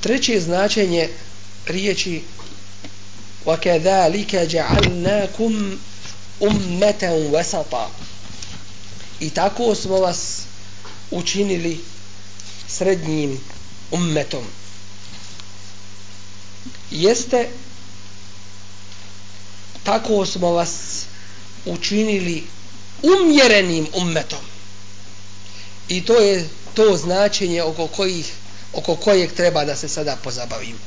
treće značenje riječi وَكَذَلِكَ جَعَلْنَاكُمْ أُمَّةً وَسَطًا i tako smo vas učinili srednjim ummetom jeste tako smo vas učinili umjerenim ummetom i to je to značenje oko kojih oko kojeg treba da se sada pozabavimo.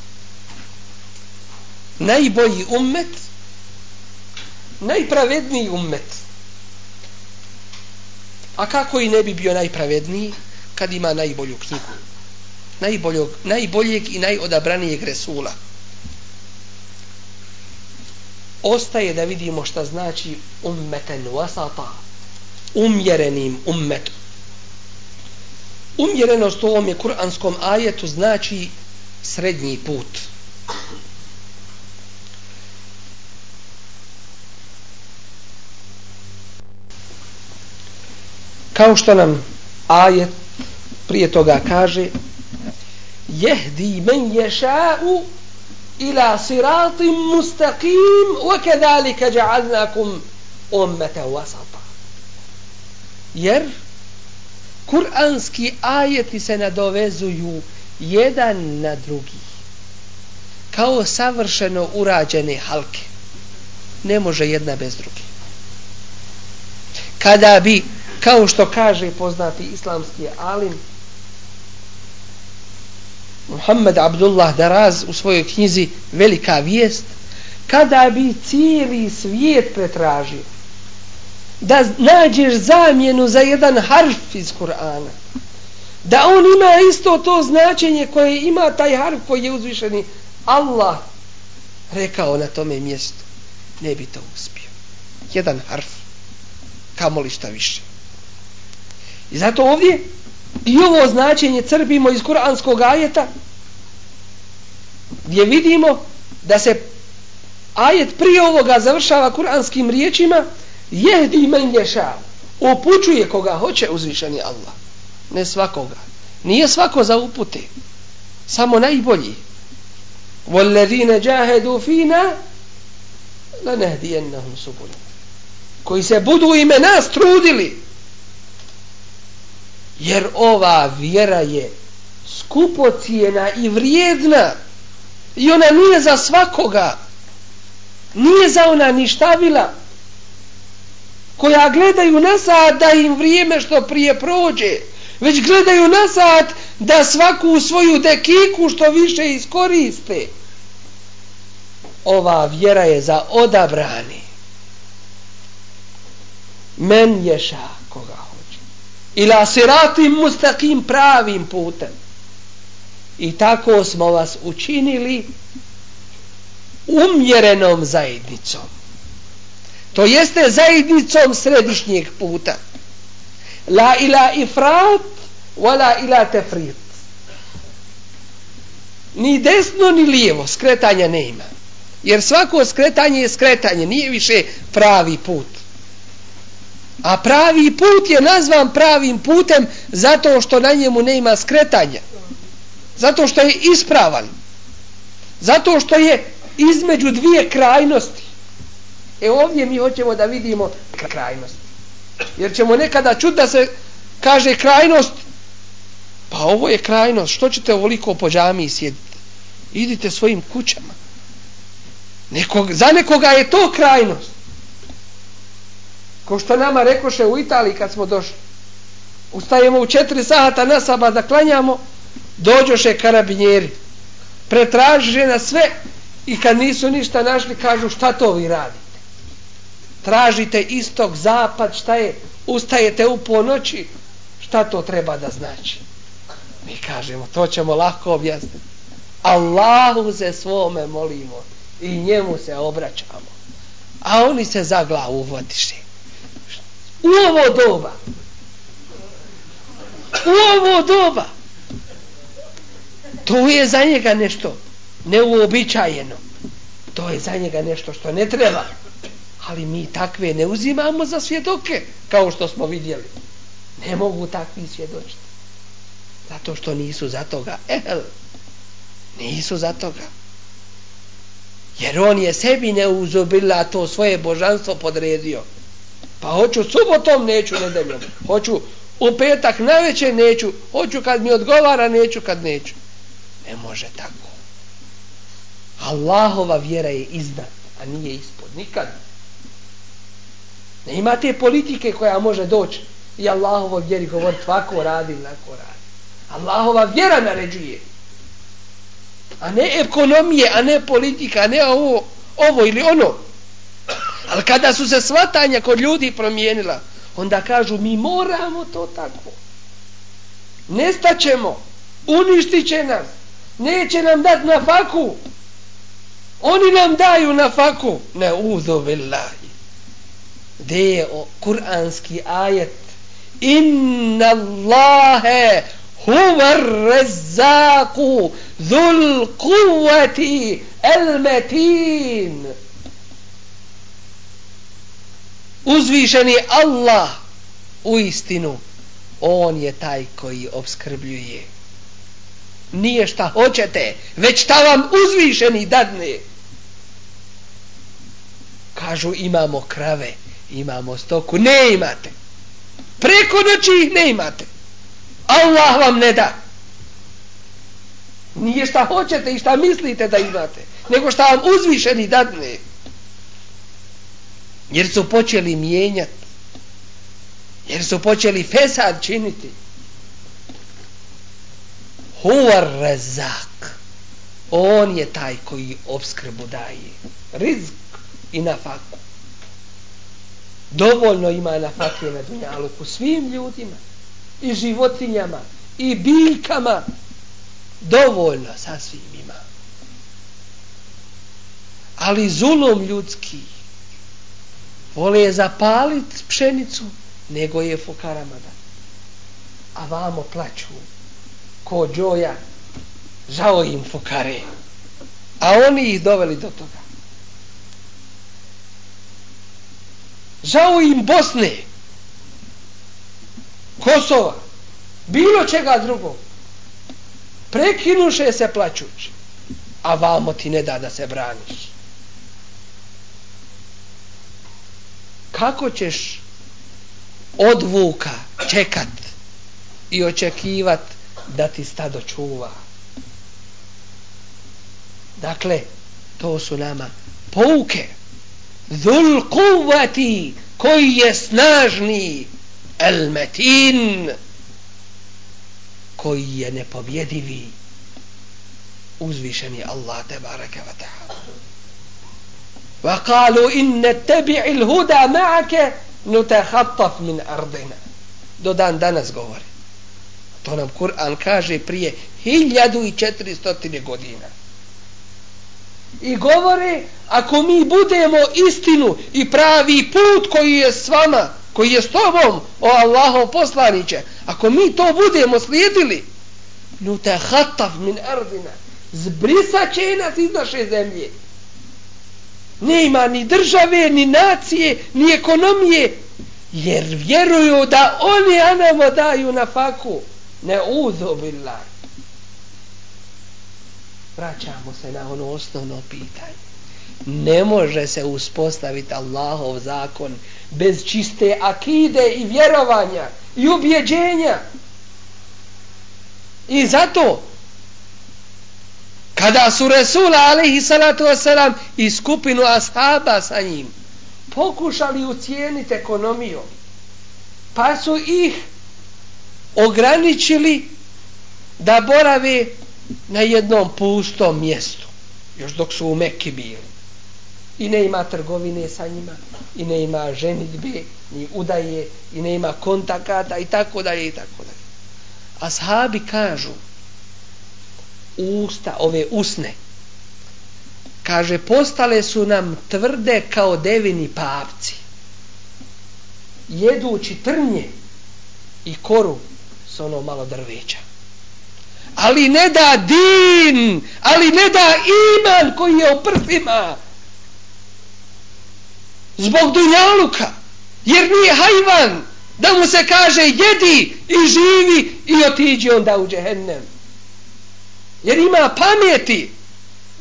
Najbolji ummet najpravedniji ummet. A kako i ne bi bio najpravedniji kad ima najbolju knjigu najboljog, najboljeg i najodabranijeg resula? Ostaje da vidimo šta znači ummeten wasata umjerenim ummetom umjerenost u ovom je kuranskom ajetu znači srednji put. Kao što nam ajet prije toga kaže jehdi men ješa'u ila siratim mustaqim wa kadhalika ja'alnakum ummatan wasata. Jer kuranski ajeti se nadovezuju jedan na drugi. Kao savršeno urađene halke. Ne može jedna bez druge. Kada bi kao što kaže poznati islamski alim Muhammed Abdullah Daraz u svojoj knjizi Velika vijest kada bi cijeli svijet pretražio da nađeš zamjenu za jedan harf iz Kur'ana. Da on ima isto to značenje koje ima taj harf koji je uzvišeni Allah rekao na tome mjestu. Ne bi to uspio. Jedan harf. Kamoli šta više. I zato ovdje i ovo značenje crpimo iz kuranskog ajeta gdje vidimo da se ajet prije ovoga završava kuranskim riječima jehdi men ješa. Upućuje koga hoće uzvišeni Allah. Ne svakoga. Nije svako za upute. Samo najbolji. Vallazina jahadu fina lanahdiyannahum subul koji se budu ime nas trudili. Jer ova vjera je skupocijena i vrijedna. I ona nije za svakoga. Nije za ona ništavila koja gledaju na sad da im vrijeme što prije prođe već gledaju na sad da svaku svoju dekiku što više iskoriste. Ova vjera je za odabrani men ješa koga hoće. Ila siratim mustakim pravim putem. I tako smo vas učinili umjerenom zajednicom to jeste zajednicom središnjeg puta. La ila ifrat wala ila tefrit. Ni desno ni lijevo skretanja ne ima jer svako skretanje je skretanje nije više pravi put. A pravi put je nazvan pravim putem zato što na njemu ne ima skretanja. Zato što je ispravan. Zato što je između dvije krajnosti. E ovdje mi hoćemo da vidimo krajnost. Jer ćemo nekada čuti da se kaže krajnost, pa ovo je krajnost, što ćete ovoliko po džami sjediti? Idite svojim kućama. Nekog, za nekoga je to krajnost. Ko što nama rekoše u Italiji kad smo došli. Ustajemo u četiri sata na saba da klanjamo, dođoše karabinjeri. Pretražiše na sve i kad nisu ništa našli, kažu šta to vi radi? Tražite istok, zapad, šta je, ustajete u ponoći, šta to treba da znači? Mi kažemo, to ćemo lako objasniti. Allahu se svome molimo i njemu se obraćamo. A oni se za glavu uvodiše. U ovo doba. U ovo doba. To je za njega nešto neuobičajeno. To je za njega nešto što ne treba ali mi takve ne uzimamo za svjedoke, kao što smo vidjeli. Ne mogu takvi svjedočiti. Zato što nisu za toga. Ehel. Nisu za toga. Jer on je sebi neuzobila to svoje božanstvo podredio. Pa hoću subotom, neću nedeljom. Hoću u petak najveće, neću. Hoću kad mi odgovara, neću kad neću. Ne može tako. Allahova vjera je iznad, a nije ispod. Nikad. Ne ima te politike koja može doći i Allahovo vjeri govori tvako radi, tako radi. Allahova vjera naređuje. A ne ekonomije, a ne politika, a ne ovo, ovo ili ono. Ali kada su se svatanja kod ljudi promijenila, onda kažu mi moramo to tako. Nestaćemo, uništit će nas, neće nam dati na faku. Oni nam daju na faku. Ne uzo billahi gdje je o kuranski ajet? Inna Allahe huvar rezaku dhul kuvati el metin. Uzvišeni Allah u istinu on je taj koji obskrbljuje nije šta hoćete već šta vam uzvišeni dadne kažu imamo krave imamo stoku, ne imate. Preko noći ih ne imate. Allah vam ne da. Nije šta hoćete i šta mislite da imate nego šta vam uzvišeni dadne jer su počeli mijenjati jer su počeli fesad činiti. Huvar rezak. On je taj koji obskrbu daje. Rizk i nafaku dovoljno ima na fakije na dunjaluku svim ljudima i životinjama i biljkama dovoljno sasvim ima. Ali zulom ljudski vole zapaliti pšenicu nego je fukarama da a vamo plaću ko džoja žao im fukare. A oni ih doveli do toga. Žao im Bosne Kosova bilo čega drugog prekinuše se plaćući a vamo ti ne da da se braniš. Kako ćeš od vuka čekat i očekivat da ti stado čuva? Dakle to su nama pouke dhul kuvati koji je snažni el metin koji je nepobjedivi. Uzvišeni Allah te baraka wa ta'ala. Wa kalu inne tebi'il huda ma'ake nutehattaf min ardina. Do dan danas govori. To nam Kur'an kaže prije 1400 godina i govore ako mi budemo istinu i pravi put koji je s vama koji je s tobom o Allahom poslaniće ako mi to budemo slijedili nutehattaf min ardina zbrisat će nas iz naše zemlje ne ima ni države, ni nacije, ni ekonomije, jer vjeruju da oni anamo daju na faku. Ne uzobillah. Vraćamo se na ono osnovno pitanje. Ne može se uspostaviti Allahov zakon bez čiste akide i vjerovanja i ubjeđenja. I zato kada su Resula alaihi salatu wasalam i skupinu ashaba sa njim pokušali ucijeniti ekonomijom pa su ih ograničili da borave na jednom pustom mjestu još dok su u Mekki bili i ne ima trgovine sa njima i ne ima ženitbe ni udaje i ne ima kontakata i tako dalje i tako dalje ashabi kažu usta, ove usne. Kaže, postale su nam tvrde kao devini papci. Jedući trnje i koru s ono malo drveća. Ali ne da din, ali ne da iman koji je u prsima. Zbog dunjaluka. Jer nije hajvan da mu se kaže jedi i živi i otiđi onda u džehennem jer ima pameti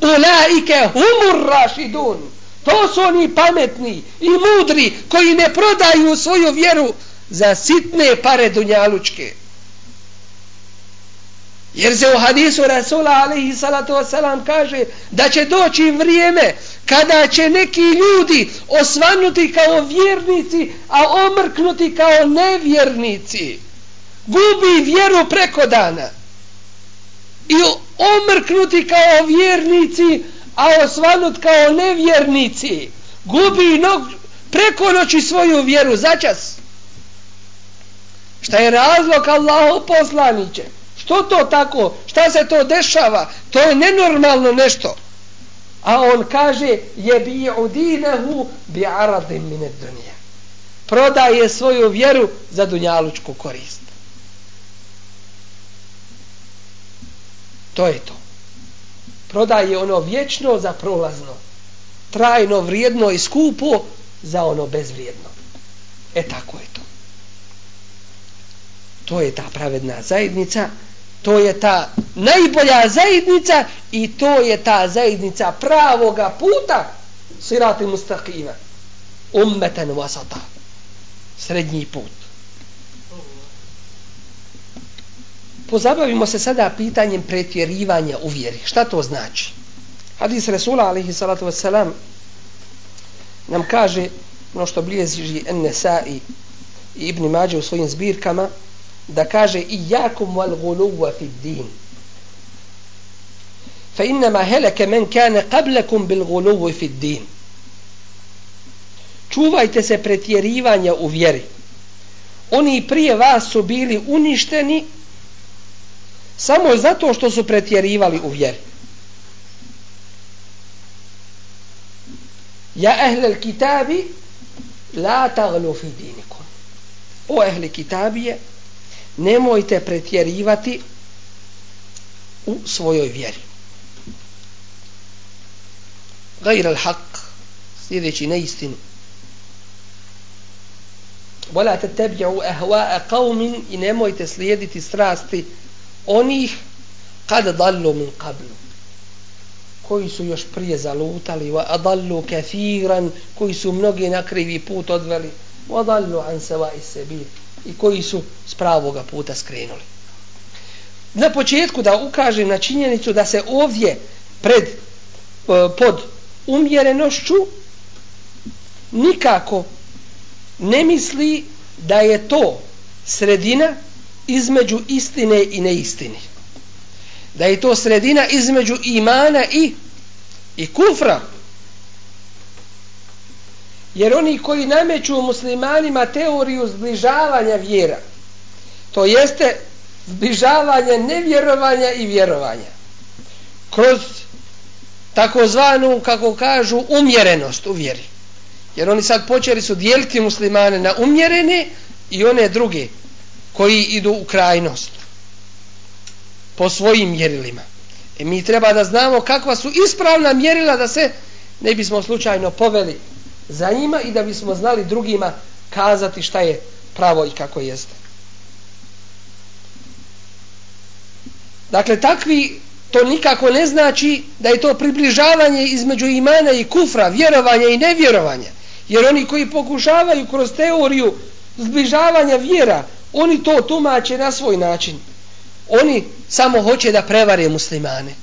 ulaike humur rašidun to su oni pametni i mudri koji ne prodaju svoju vjeru za sitne pare dunjalučke jer se u hadisu Rasula alaihi salatu wasalam kaže da će doći vrijeme kada će neki ljudi osvanuti kao vjernici a omrknuti kao nevjernici. Gubi vjeru preko dana. I omrknuti kao vjernici a osvanut kao nevjernici. Gubi nog, preko noći svoju vjeru začas šta je razlog Allahu poslaniće? Što to tako? Šta se to dešava? To je nenormalno nešto. A on kaže je bi udinehu bi aradim mine dunija prodaje svoju vjeru za dunjalučku korist. To je to. Prodaje ono vječno za prolazno. Trajno vrijedno i skupo za ono bezvrijedno. E tako je to. To je ta pravedna zajednica to je ta najbolja zajednica i to je ta zajednica pravoga puta sirati mustaqima. Ummeten wasata srednji put. Pozabavimo se sada pitanjem pretjerivanja u vjeri. Šta to znači? Hadis Resula alihi salatu wasalam nam kaže ono što bliježi Nesai i Ibn Mađe u svojim zbirkama da kaže i jakum wal guluwa fi din fa innama heleke men kane qablakum bil guluwa fi din čuvajte se pretjerivanja u vjeri. Oni prije vas su bili uništeni samo zato što su pretjerivali u vjeri. Ja ehle kitabi la taglu fi dinikum. O ehli kitabije nemojte pretjerivati u svojoj vjeri. Gajr al haq, sljedeći neistinu. Vola te tebja'u ehva'a qavmin i nemojte slijediti strasti onih kad dallu min qablu koji su još prije zalutali wa adallu kathiran koji su mnogi na krivi put odveli wa adallu an sawa'i sabil i koji su s pravoga puta skrenuli. Na početku da ukažem na činjenicu da se ovdje pred, e, pod umjerenošću nikako ne misli da je to sredina između istine i neistine. Da je to sredina između imana i, i kufra jer oni koji nameću muslimanima teoriju zbližavanja vjera to jeste zbližavanje nevjerovanja i vjerovanja. Kroz takozvanu kako kažu umjerenost u vjeri. Jer oni sad počeli su dijeliti muslimane na umjerene i one druge koji idu u krajnost po svojim mjerilima. E mi treba da znamo kakva su ispravna mjerila da se ne bismo slučajno poveli za njima i da bismo znali drugima kazati šta je pravo i kako jeste. Dakle, takvi to nikako ne znači da je to približavanje između imana i kufra, vjerovanja i nevjerovanja. Jer oni koji pokušavaju kroz teoriju zbližavanja vjera, oni to tumače na svoj način. Oni samo hoće da prevare muslimane.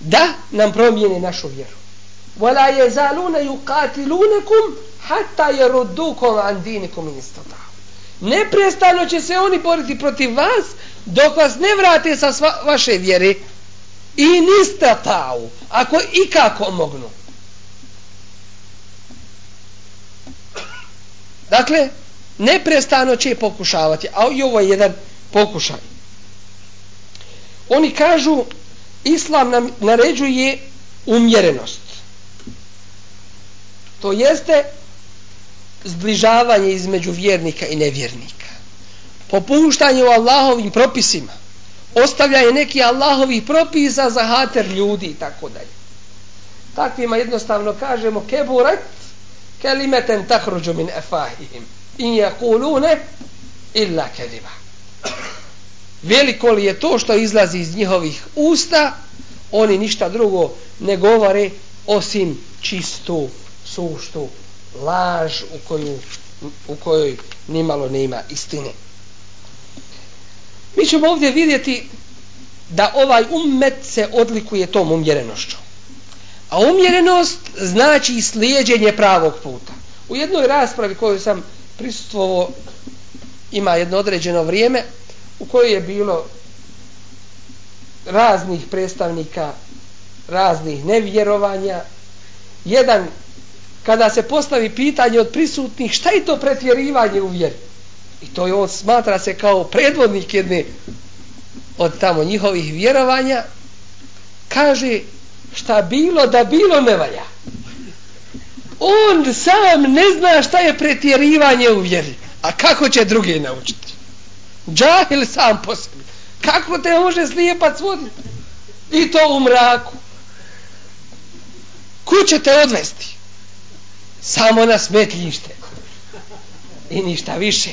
Da nam promijene našu vjeru. ولا يزالون يقاتلونكم حتى يردوكم عن دينكم ان استطاعوا neprestano će se oni boriti protiv vas dok vas ne vrate sa sva, vaše vjere i niste tau ako i kako mognu dakle neprestano će pokušavati a i ovo je jedan pokušaj oni kažu islam nam naređuje umjerenost to jeste zbližavanje između vjernika i nevjernika. Popuštanje u Allahovim propisima. Ostavljanje neki Allahovih propisa za hater ljudi i tako dalje. Takvima jednostavno kažemo keburat kelimeten takruđu min efahihim in jakulune illa kediba. Veliko li je to što izlazi iz njihovih usta, oni ništa drugo ne govore osim čistu, suštu laž u, koju, u kojoj nimalo nema istine. Mi ćemo ovdje vidjeti da ovaj ummet se odlikuje tom umjerenošću. A umjerenost znači slijedjenje pravog puta. U jednoj raspravi koju sam prisutvovao ima jedno određeno vrijeme u kojoj je bilo raznih predstavnika raznih nevjerovanja jedan kada se postavi pitanje od prisutnih šta je to pretjerivanje u vjeri? I to je on smatra se kao predvodnik jedne od tamo njihovih vjerovanja. Kaže šta bilo da bilo ne valja. On sam ne zna šta je pretjerivanje u vjeri. A kako će druge naučiti? Džahil sam po sebi. Kako te može slijepac voditi i to u mraku. Ku će te odvesti? Samo na smetljište i ništa više.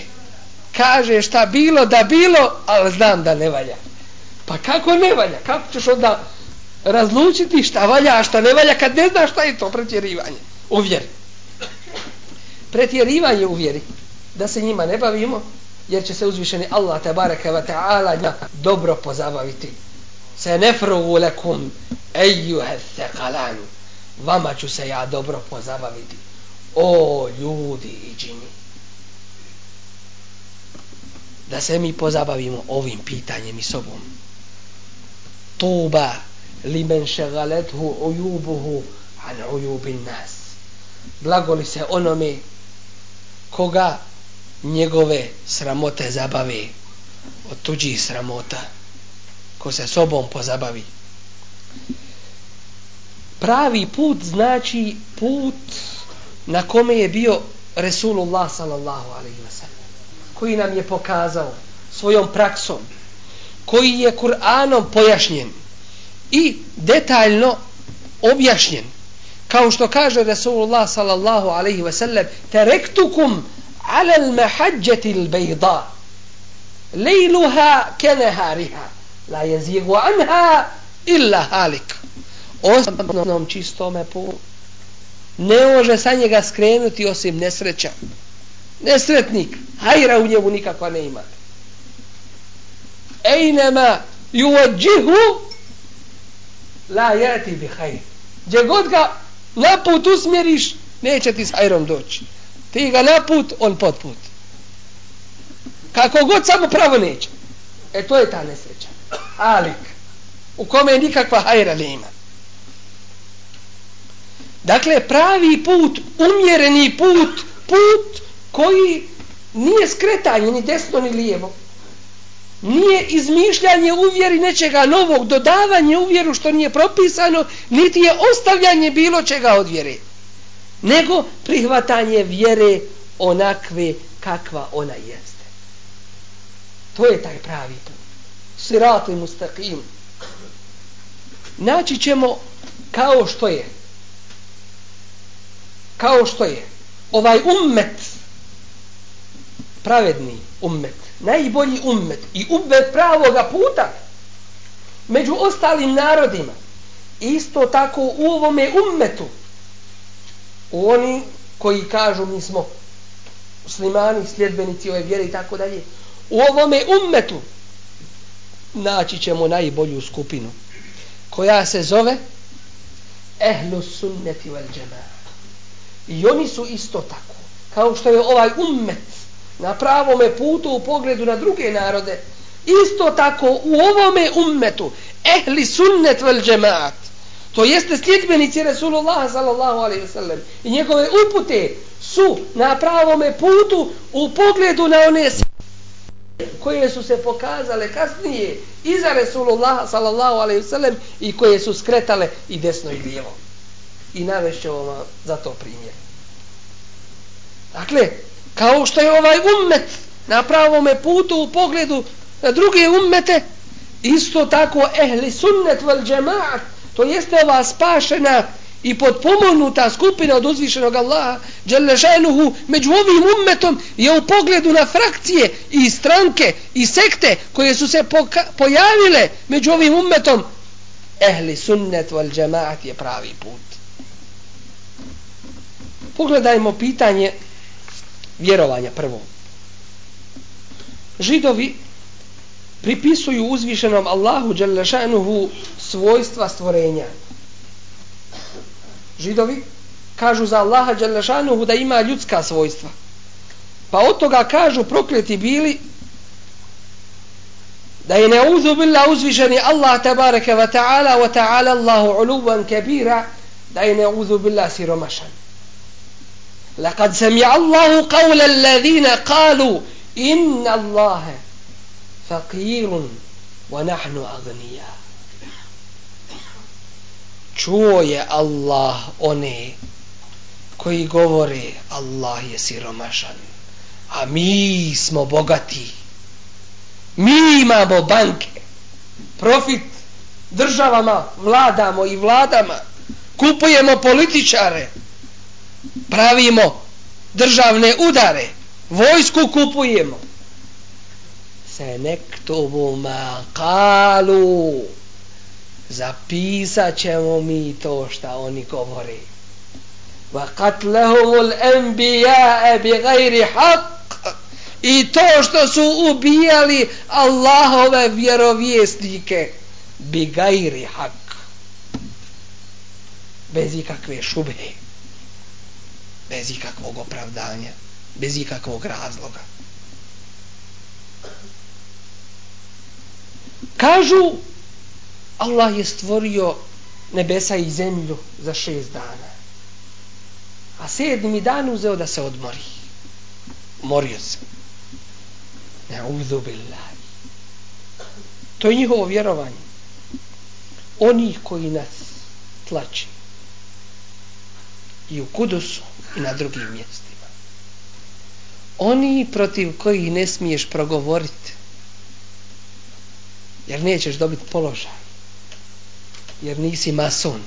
Kaže šta bilo da bilo ali znam da ne valja. Pa kako ne valja? Kako ćeš onda razlučiti šta valja a šta ne valja kad ne znaš šta je to pretjerivanje? U vjeri. Pretjerivanje u vjeri da se njima ne bavimo jer će se uzvišeni Allah tabaraka wa ve taala dobro pozabaviti. Se nefruvu lekum ejuhe thekalan vama ću se ja dobro pozabaviti o ljudi i džini. Da se mi pozabavimo ovim pitanjem i sobom. Tuba limen šegalethu ujubuhu an ujubin nas. Blagoli se onome koga njegove sramote zabave? Od tuđih sramota. Ko se sobom pozabavi. Pravi put znači put na kome je bio Resulullah sallallahu alaihi wa sallam? Koji nam je pokazao svojom praksom? Koji je Kur'anom pojašnjen? I detaljno objašnjen. Kao što kaže Resulullah sallallahu alaihi wa sallam terektukum ala al-mahajjati al-bayda lejluha kenehariha la jezigu anha illa halik. Osnovnom čistome putu ne može sa njega skrenuti osim nesreća. Nesretnik hajra u njemu nikakva ne ima. Ejnema juvađihu la jati bi hajr gdje god ga na put usmjeriš neće ti s hajrom doći. Ti ga na put on pod put. Kako god samo pravo neće. E to je ta nesreća. Alik u kome nikakva hajra ne ima Dakle, pravi put, umjereni put, put koji nije skretanje ni desno ni lijevo. Nije izmišljanje uvjeri nečega novog, dodavanje uvjeru što nije propisano, niti je ostavljanje bilo čega od vjere. Nego prihvatanje vjere onakve kakva ona jeste. To je taj pravi put. Sirat i mustaqim. Naći ćemo kao što je kao što je ovaj ummet pravedni ummet najbolji ummet i ummet pravoga puta među ostalim narodima isto tako u ovome ummetu u oni koji kažu mi smo muslimani, sljedbenici ove vjere i tako dalje u ovome ummetu naći ćemo najbolju skupinu koja se zove ehlu sunneti vel džema'a I oni su isto tako. Kao što je ovaj ummet na pravome putu u pogledu na druge narode, isto tako u ovome ummetu, ehli sunnet vel džemaat, to jeste sljedbenici Resulullah sallallahu alaihi wasallam i njegove upute su na pravome putu u pogledu na one koje su se pokazale kasnije iza Resulullah sallallahu alaihi wasallam i koje su skretale i desno i lijevo i navešćemo vam za to primjer. Dakle, kao što je ovaj ummet na pravome putu u pogledu na druge ummete, isto tako ehli sunnet vel džemaat, to jeste ova spašena i podpomognuta skupina od uzvišenog Allaha Đelešanuhu među ovim ummetom je u pogledu na frakcije i stranke i sekte koje su se pojavile među ovim ummetom ehli sunnet wal džemaat je pravi put pogledajmo pitanje vjerovanja prvo židovi pripisuju uzvišenom Allahu Đelešanuhu svojstva stvorenja židovi kažu za Allaha Đalešanuhu da ima ljudska svojstva. Pa od toga kažu prokleti bili da je neuzu bila uzvišeni Allah tabaraka wa ta'ala wa ta'ala Allahu uluvan kebira da je neuzu bila siromašan. لقد سمع الله قول الذين قالوا إن الله فقير ونحن أغنياء čuo je Allah one koji govore Allah je siromašan a mi smo bogati mi imamo banke profit državama vladamo i vladama kupujemo političare pravimo državne udare. Vojsku kupujemo. Se nektubu ma kalu. Zapisat ćemo mi to šta oni govore. Wa qatlahumul anbiya bi gajri haq. i to što su ubijali Allahove vjerovjesnike bi gajri haq. bez ikakve šube bez ikakvog opravdanja bez ikakvog razloga kažu Allah je stvorio nebesa i zemlju za šest dana. A sedmi dan uzeo da se odmori. Morio se. Ne uzubillahi. To je njihovo vjerovanje. Oni koji nas tlači i u kudusu i na drugim mjestima. Oni protiv kojih ne smiješ progovoriti jer nećeš dobiti položaj jer nisi mason.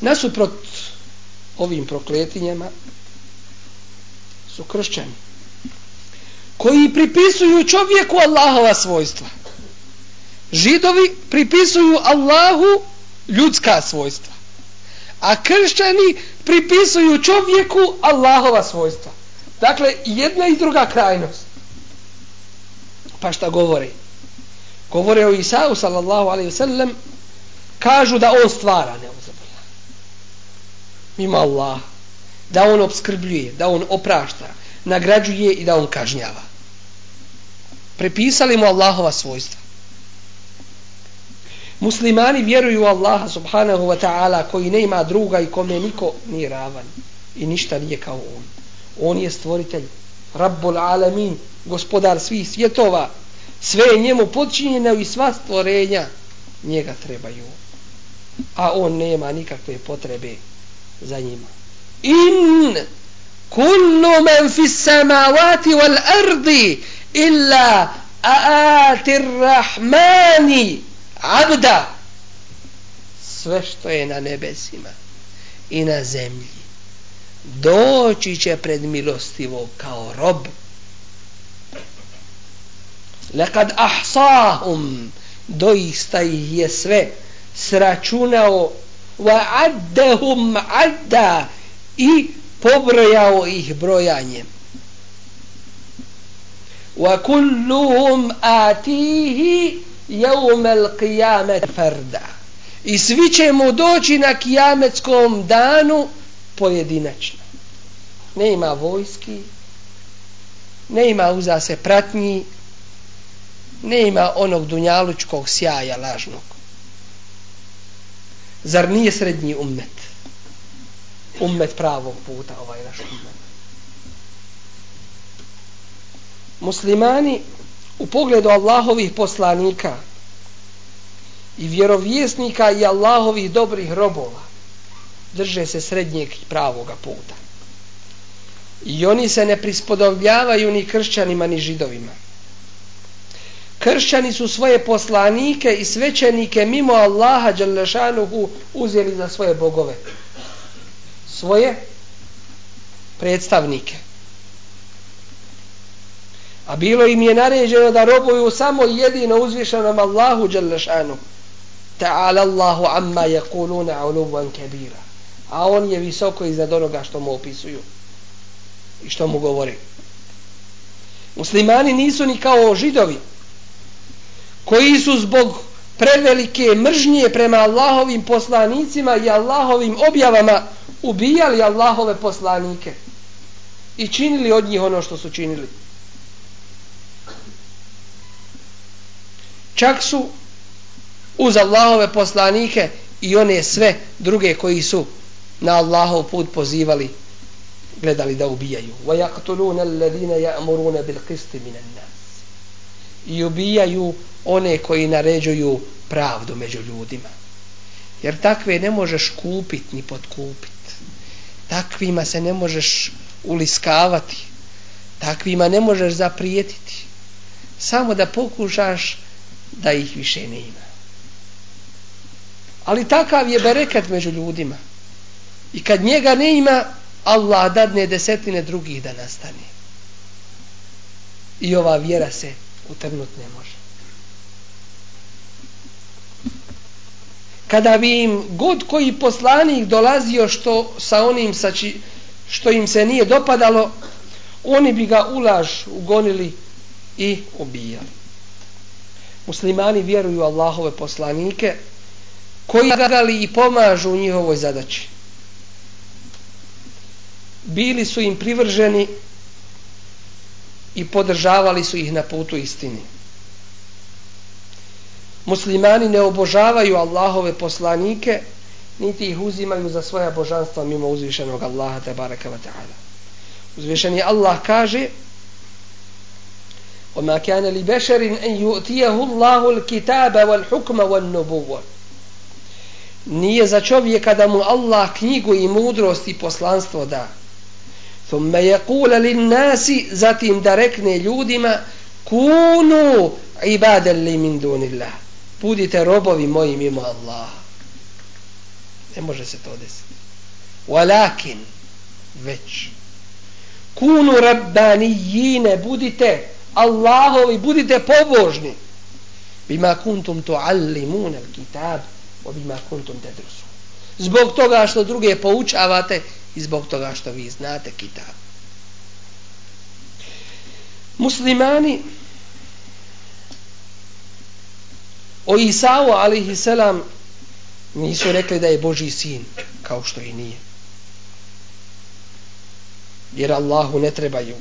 Nasuprot ovim prokletinjama su kršćani koji pripisuju čovjeku Allahova svojstva. Židovi pripisuju Allahu ljudska svojstva. A kršćani pripisuju čovjeku Allahova svojstva. Dakle, jedna i druga krajnost. Pa šta govore? Govore o Isau, sallallahu alaihi sallam, kažu da on stvara, ne uzabila. Mimo Allah. Da on obskrbljuje, da on oprašta, nagrađuje i da on kažnjava. Prepisali mu Allahova svojstva. Muslimani vjeruju u Allaha subhanahu wa ta'ala koji ne ima druga i kome niko nije ravan i ništa nije kao on. On je stvoritelj, Rabbul Alamin, gospodar svih svjetova. Sve je njemu podčinjeno i sva stvorenja njega trebaju. A on nema nikakve potrebe za njima. In kullu man fis samavati wal ardi illa aati rahmani abda. Sve što je na nebesima i na zemlji doći će pred milostivo kao rob. Lekad ahsahum doista ih je sve sračunao wa addahum adda i pobrojao ih brojanjem wa kulluhum atihi jeumel qiyamet farda i svi će mu doći na kijametskom danu pojedinačno. Ne ima vojski, ne ima uza se pratnji, ne ima onog dunjalučkog sjaja lažnog. Zar nije srednji ummet? Ummet pravog puta, ovaj naš ummet. Muslimani u pogledu Allahovih poslanika i vjerovjesnika i Allahovih dobrih robova drže se srednjeg i pravoga puta. I oni se ne prispodobljavaju ni kršćanima ni židovima. kršćani su svoje poslanike i svećenike mimo Allaha Đalešanuhu uzeli za svoje bogove. Svoje predstavnike. A bilo im je naređeno da robuju samo jedino uzvišenom Allahu Đalešanu. Ta'ala Allahu amma yakuluna uluvan kabira. A on je visoko iznad onoga što mu opisuju i što mu govori. Muslimani nisu ni kao židovi koji su zbog prevelike mržnje prema Allahovim poslanicima i Allahovim objavama ubijali Allahove poslanike i činili od njih ono što su činili. Čak su uz Allahove poslanike i one sve druge koji su na Allahov put pozivali gledali da ubijaju. wa yaqtuluna alladhina ya'muruna bil qist minan nas i ubijaju one koji naređuju pravdu među ljudima. Jer takve ne možeš kupit ni podkupit takvima se ne možeš uliskavati. Takvima ne možeš zaprijetiti. Samo da pokušaš da ih više ne ima. Ali takav je bereket među ljudima. I kad njega ne ima Allah dadne desetine drugih da nastane. I ova vjera se utrnut ne može. Kada bi im god koji poslanik dolazio što sa onim sa či, što im se nije dopadalo oni bi ga ulaž ugonili i ubijali muslimani vjeruju Allahove poslanike koji gali i pomažu u njihovoj zadaći. Bili su im privrženi i podržavali su ih na putu istini. Muslimani ne obožavaju Allahove poslanike, niti ih uzimaju za svoja božanstva mimo uzvišenog Allaha te baraka wa ta'ala. Uzvišeni Allah kaže وما كان لبشر أن يؤتيه الله الكتاب والحكم والنبوة nije za čovjeka da mu Allah knjigu i mudrost i poslanstvo da. Thumme je kule lin nasi, zatim da rekne ljudima, kunu ibadan li min dunillah. Budite robovi moji mimo Allah. Ne može se to desiti. Walakin, već. Kunu rabbanijine, budite Allahovi, budite pobožni. Bima kuntum tuallimun al kitab obima kuntum tedrusu. Zbog toga što druge poučavate i zbog toga što vi znate kitab. Muslimani o Isao alihi selam nisu rekli da je Boži sin kao što i nije. Jer Allahu ne trebaju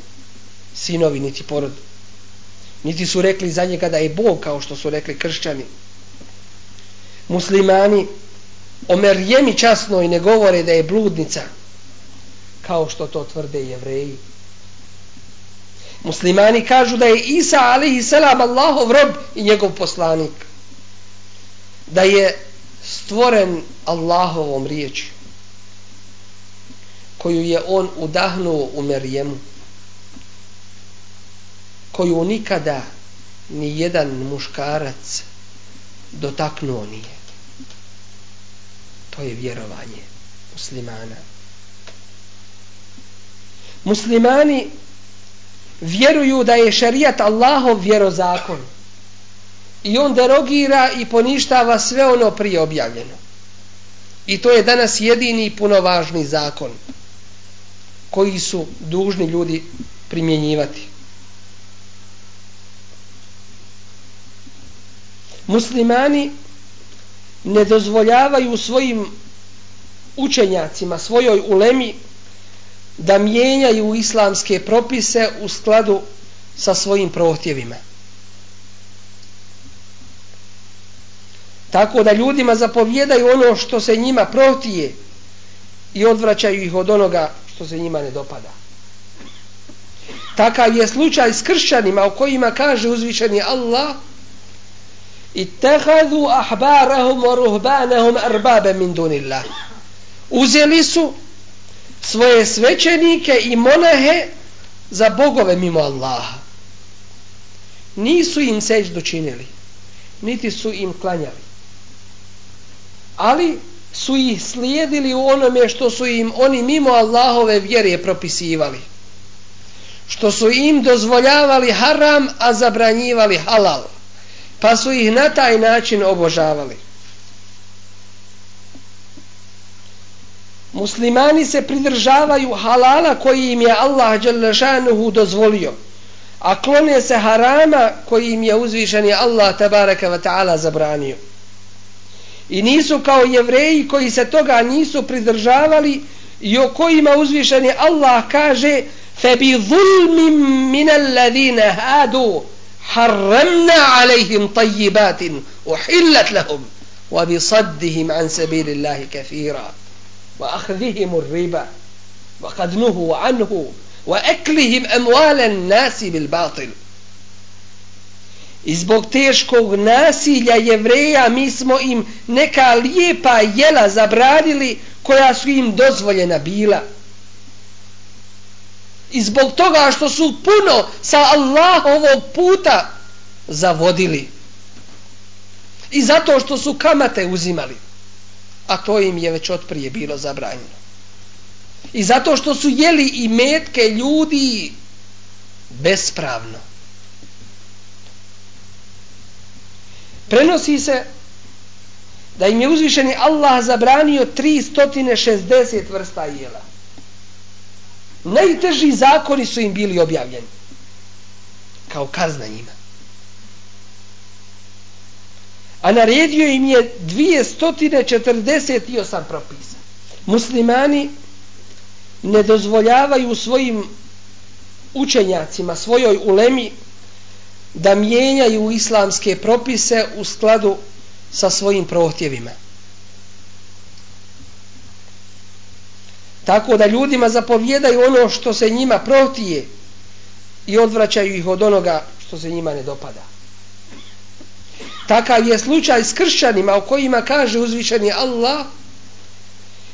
sinovi niti porod. Niti su rekli za njega da je Bog kao što su rekli kršćani. Muslimani o Merjemi časnoj ne govore da je bludnica kao što to tvrde jevreji. Muslimani kažu da je Isa alihi selam Allahov rob i njegov poslanik. Da je stvoren Allahovom riječi koju je on udahnuo u Merjemu koju nikada ni jedan muškarac dotaknuo nije. To je vjerovanje muslimana. Muslimani vjeruju da je šarijat Allahov vjerozakon i on derogira i poništava sve ono prije objavljeno. I to je danas jedini punovažni zakon koji su dužni ljudi primjenjivati. Muslimani ne dozvoljavaju svojim učenjacima, svojoj ulemi da mijenjaju islamske propise u skladu sa svojim prohtjevima. Tako da ljudima zapovjedaju ono što se njima protije i odvraćaju ih od onoga što se njima ne dopada. Takav je slučaj s kršćanima o kojima kaže uzvišeni Allah ittehadu ahbarahum wa ruhbanahum arbabe min dunillah. Uzeli su svoje svećenike i monahe za bogove mimo Allaha. nisu im seđdu činili niti su im klanjali ali su ih slijedili u onome što su im oni mimo Allahove vjere propisivali što su im dozvoljavali haram a zabranjivali halal pa su ih na taj način obožavali. Muslimani se pridržavaju halala koji im je Allah Đalešanuhu dozvolio a klone se harama koji im je uzvišeni Allah tabaraka wa ta'ala zabranio. I nisu kao jevreji koji se toga nisu pridržavali i o kojima uzvišeni Allah kaže febi zulmim min hadu. حرمنا عليهم طيبات أحلت لهم وبصدهم عن سبيل الله كثيرا وأخذهم الربا وقد نهوا عنه وأكلهم أموال الناس بالباطل Izbog teškog nasilja jevreja mi smo im neka lijepa jela zabranili koja su im dozvoljena bila. I zbog toga što su puno sa Allahovog puta zavodili. I zato što su kamate uzimali a to im je već otprije bilo zabranjeno. I zato što su jeli i metke ljudi bespravno. Prenosi se da im je uzvišeni Allah zabranio 360 vrsta jela. Najteži zakoni su im bili objavljeni. Kao kazna njima. a naredio im je 248 propisa. Muslimani ne dozvoljavaju svojim učenjacima, svojoj ulemi, da mijenjaju islamske propise u skladu sa svojim prohtjevima. Tako da ljudima zapovjedaju ono što se njima protije i odvraćaju ih od onoga što se njima ne dopada. Takav je slučaj s kršćanima o kojima kaže uzvišeni Allah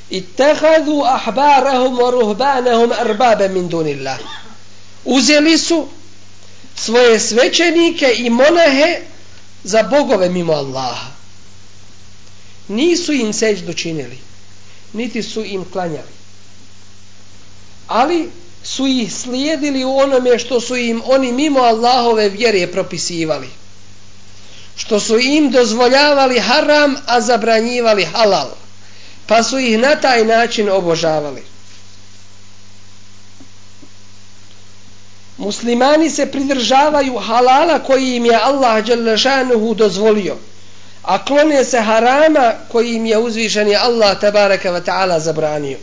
Ittehadu ahbarahum wa ruhbanahum arbabe min dunillah. Uzeli su svoje svećenike i monahe za bogove mimo Allaha. Nisu im seđdu činili, niti su im klanjali. Ali su ih slijedili u onome što su im oni mimo Allahove vjere propisivali što su im dozvoljavali haram, a zabranjivali halal. Pa su ih na taj način obožavali. Muslimani se pridržavaju halala koji im je Allah Đelešanuhu dozvolio, a klone se harama koji im je uzvišeni Allah tabaraka wa ta'ala zabranio.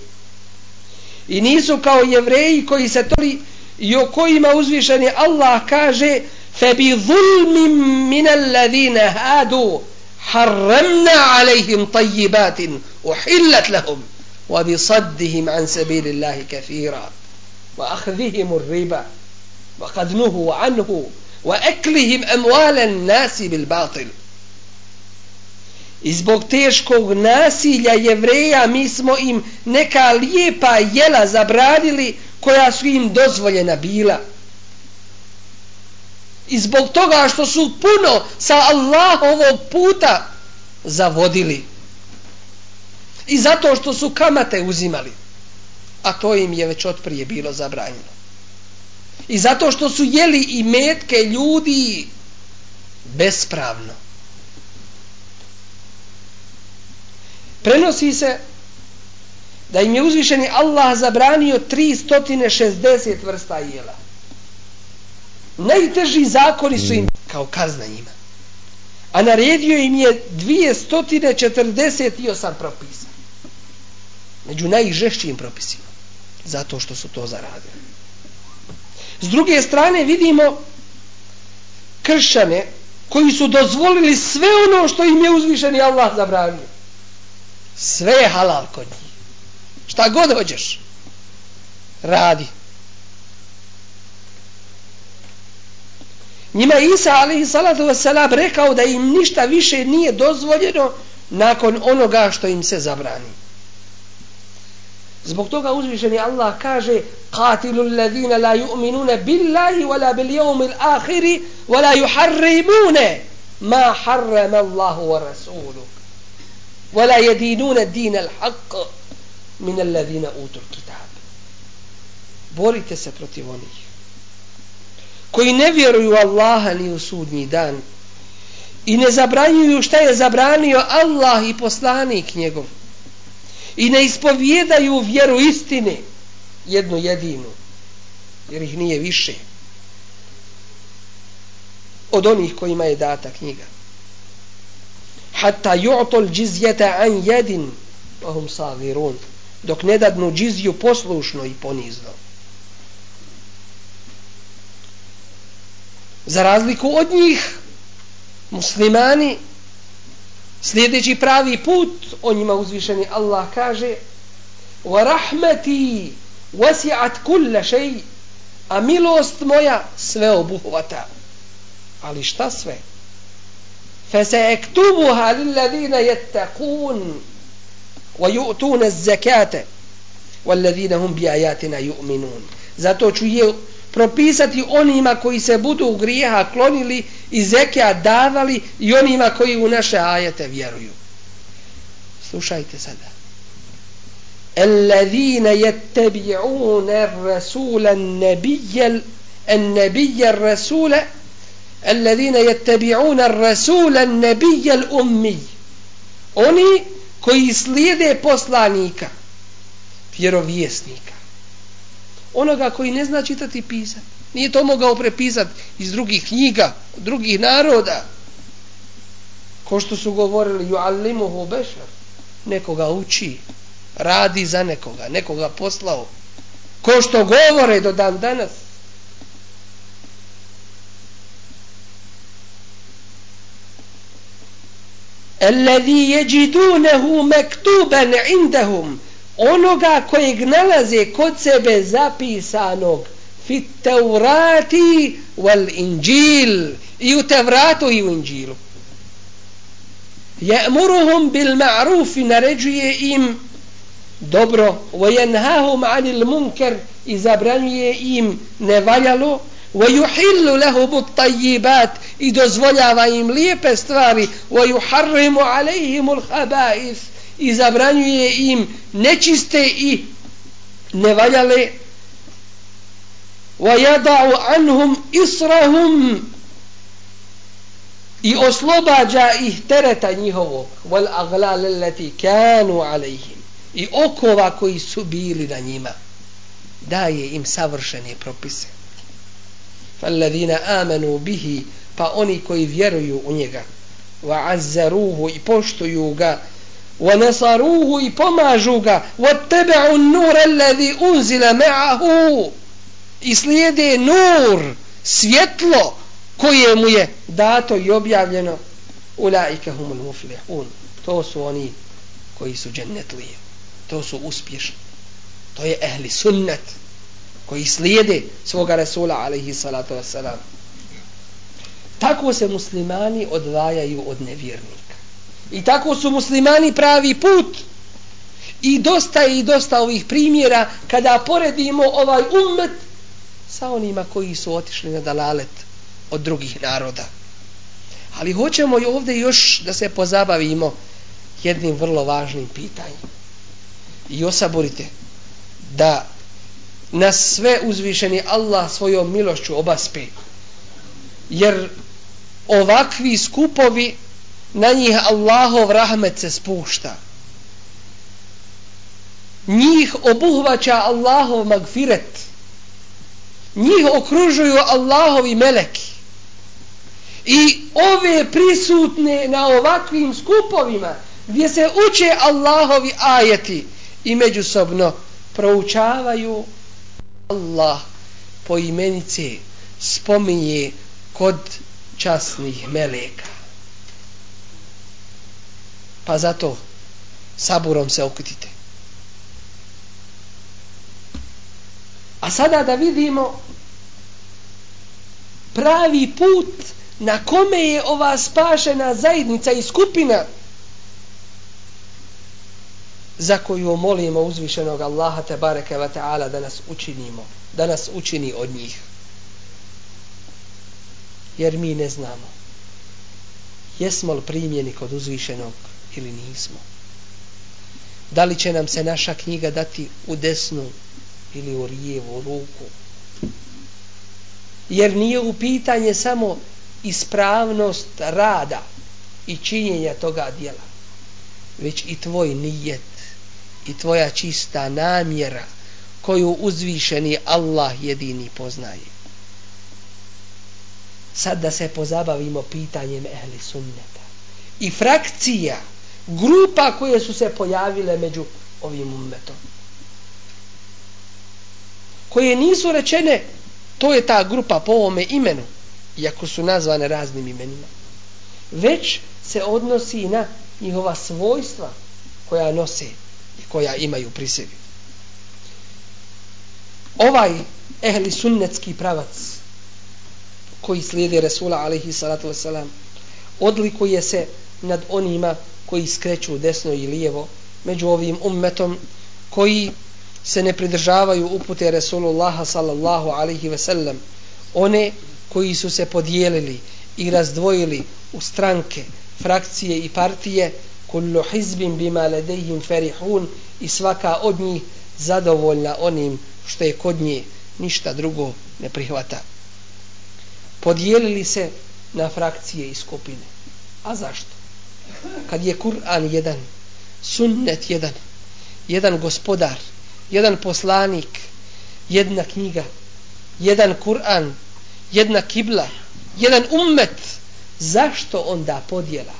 I nisu kao jevreji koji se toli i o kojima uzvišen je Allah kaže فبظلم من الذين هادوا حرمنا عليهم طيبات أحلت لهم وبصدهم عن سبيل الله كثيرا وأخذهم الربا وقد نهوا عنه وأكلهم أموال الناس بالباطل I zbog teškog nasilja jevreja mi smo im neka lijepa jela zabranili koja su im dozvoljena bila. I zbog toga što su puno sa Allahovog puta zavodili. I zato što su kamate uzimali. A to im je već otprije bilo zabranjeno. I zato što su jeli i metke ljudi bespravno. Prenosi se da im je uzvišeni Allah zabranio 360 vrsta jela najteži zakoni su im kao kazna njima. A naredio im je 248 propisa. Među najžešćim propisima. Zato što su to zaradili. S druge strane vidimo kršćane koji su dozvolili sve ono što im je uzvišeni Allah zabranio Sve je halal kod njih. Šta god hoćeš. Radi. Njima Isa alaihi salatu wasalam rekao da im ništa više nije dozvoljeno nakon onoga što im se zabrani. Zbog toga uzvišeni Allah kaže قاتلوا الذين لا يؤمنون بالله ولا باليوم الآخر ولا يحرمون ما حرم الله ورسوله ولا يدينون الدين الحق من الذين أوتوا الكتاب borite se protiv onih koji ne vjeruju Allaha ni u sudnji dan i ne zabranjuju šta je zabranio Allah i poslanik njegov i ne ispovjedaju vjeru istine jednu jedinu jer ih nije više od onih kojima je data knjiga hatta yu'tul džizjeta an jedin hum savirun dok ne dadnu džiziju poslušno i ponizno. Za razliku od njih muslimani slijedeći pravi put o njima uzvišeni Allah kaže wa وَسِعَتْ كُلَّ شَيْءٍ shay. A milost moja sve obuhvata ali šta sve? فسيكتبها للذين يتقون ويؤتون الزكاة والذين هم بآياتنا يؤمنون zato ću je propisati onima koji se budu u grijeha klonili i zekija davali i onima koji u naše ajete vjeruju. Slušajte sada. الذين يتبعون الرسول النبي النبي الرسول الذين يتبعون الرسول النبي الأمي oni koji slijede poslanika vjerovjesnika onoga koji ne zna čitati i pisati. Nije to mogao prepisati iz drugih knjiga, drugih naroda. Ko što su govorili, ju alimuhu bešar, nekoga uči, radi za nekoga, nekoga poslao. Ko što govore do dan danas. الذي يجدونه مكتوبا عندهم onoga kojeg nalaze kod sebe zapisanog fit teurati wal inđil i u tevratu i u inđilu je'muruhum bil ma'rufi naređuje im dobro vojenhahum anil munker i zabranjuje im nevaljalo ويحل لهم الطيبات i dozvoljava im lijepe stvari ويحرم عليهم الخبائث i zabranjuje im nečiste i nevaljale wa yada'u anhum israhum i oslobađa ih tereta njihovog wal aghlal allati kanu alayhim i okova koji su bili na njima daje im savršene propise falladina amanu bihi pa oni koji vjeruju u njega wa azzaruhu i poštuju ga ونصروه يبماجوغا واتبعوا النور الذي أنزل معه إسليدي نور svjetlo koje mu je dato i objavljeno ulaika humul muflihun to su oni koji su džennetlije to su uspješni to je ehli sunnet koji slijede svoga Rasula alaihi salatu wasalam tako se muslimani odvajaju od nevjernika I tako su muslimani pravi put. I dosta je i dosta ovih primjera kada poredimo ovaj ummet sa onima koji su otišli na dalalet od drugih naroda. Ali hoćemo i ovdje još da se pozabavimo jednim vrlo važnim pitanjem. I osaborite da na sve uzvišeni Allah svojom milošću obaspe. Jer ovakvi skupovi na njih Allahov rahmet se spušta. Njih obuhvaća Allahov magfiret. Njih okružuju Allahovi meleki. I ove prisutne na ovakvim skupovima gdje se uče Allahovi ajeti i međusobno proučavaju Allah po imenice spominje kod časnih meleka. Pa zato saburom se okutite. A sada da vidimo pravi put na kome je ova spašena zajednica i skupina za koju molimo uzvišenog Allaha te bareke ve taala da nas učinimo da nas učini od njih. Jer mi ne znamo jesmo li primjeni kod uzvišenog ili nismo. Da li će nam se naša knjiga dati u desnu ili u lijevu ruku? Jer nije u pitanje samo ispravnost rada i činjenja toga dijela već i tvoj nijet i tvoja čista namjera koju uzvišeni Allah jedini poznaje. Sad da se pozabavimo pitanjem ehli sunneta. I frakcija grupa koje su se pojavile među ovim ummetom. Koje nisu rečene to je ta grupa po ovome imenu iako su nazvane raznim imenima. Već se odnosi na njihova svojstva koja nose i koja imaju pri sebi. Ovaj ehli sunnetski pravac koji slijede Resula alaihi salatu wasalam odlikuje se nad onima koji skreću desno i lijevo među ovim ummetom koji se ne pridržavaju upute Resulullaha sallallahu alaihi wasallam one koji su se podijelili i razdvojili u stranke, frakcije i partije kullu hizbin bima ladejhim ferihun i svaka od njih zadovoljna onim što je kod nje ništa drugo ne prihvata podijelili se na frakcije i skupine. A zašto? Kad je Kur'an jedan, sunnet jedan, jedan gospodar, jedan poslanik, jedna knjiga, jedan Kur'an, jedna kibla, jedan ummet, zašto onda podjela?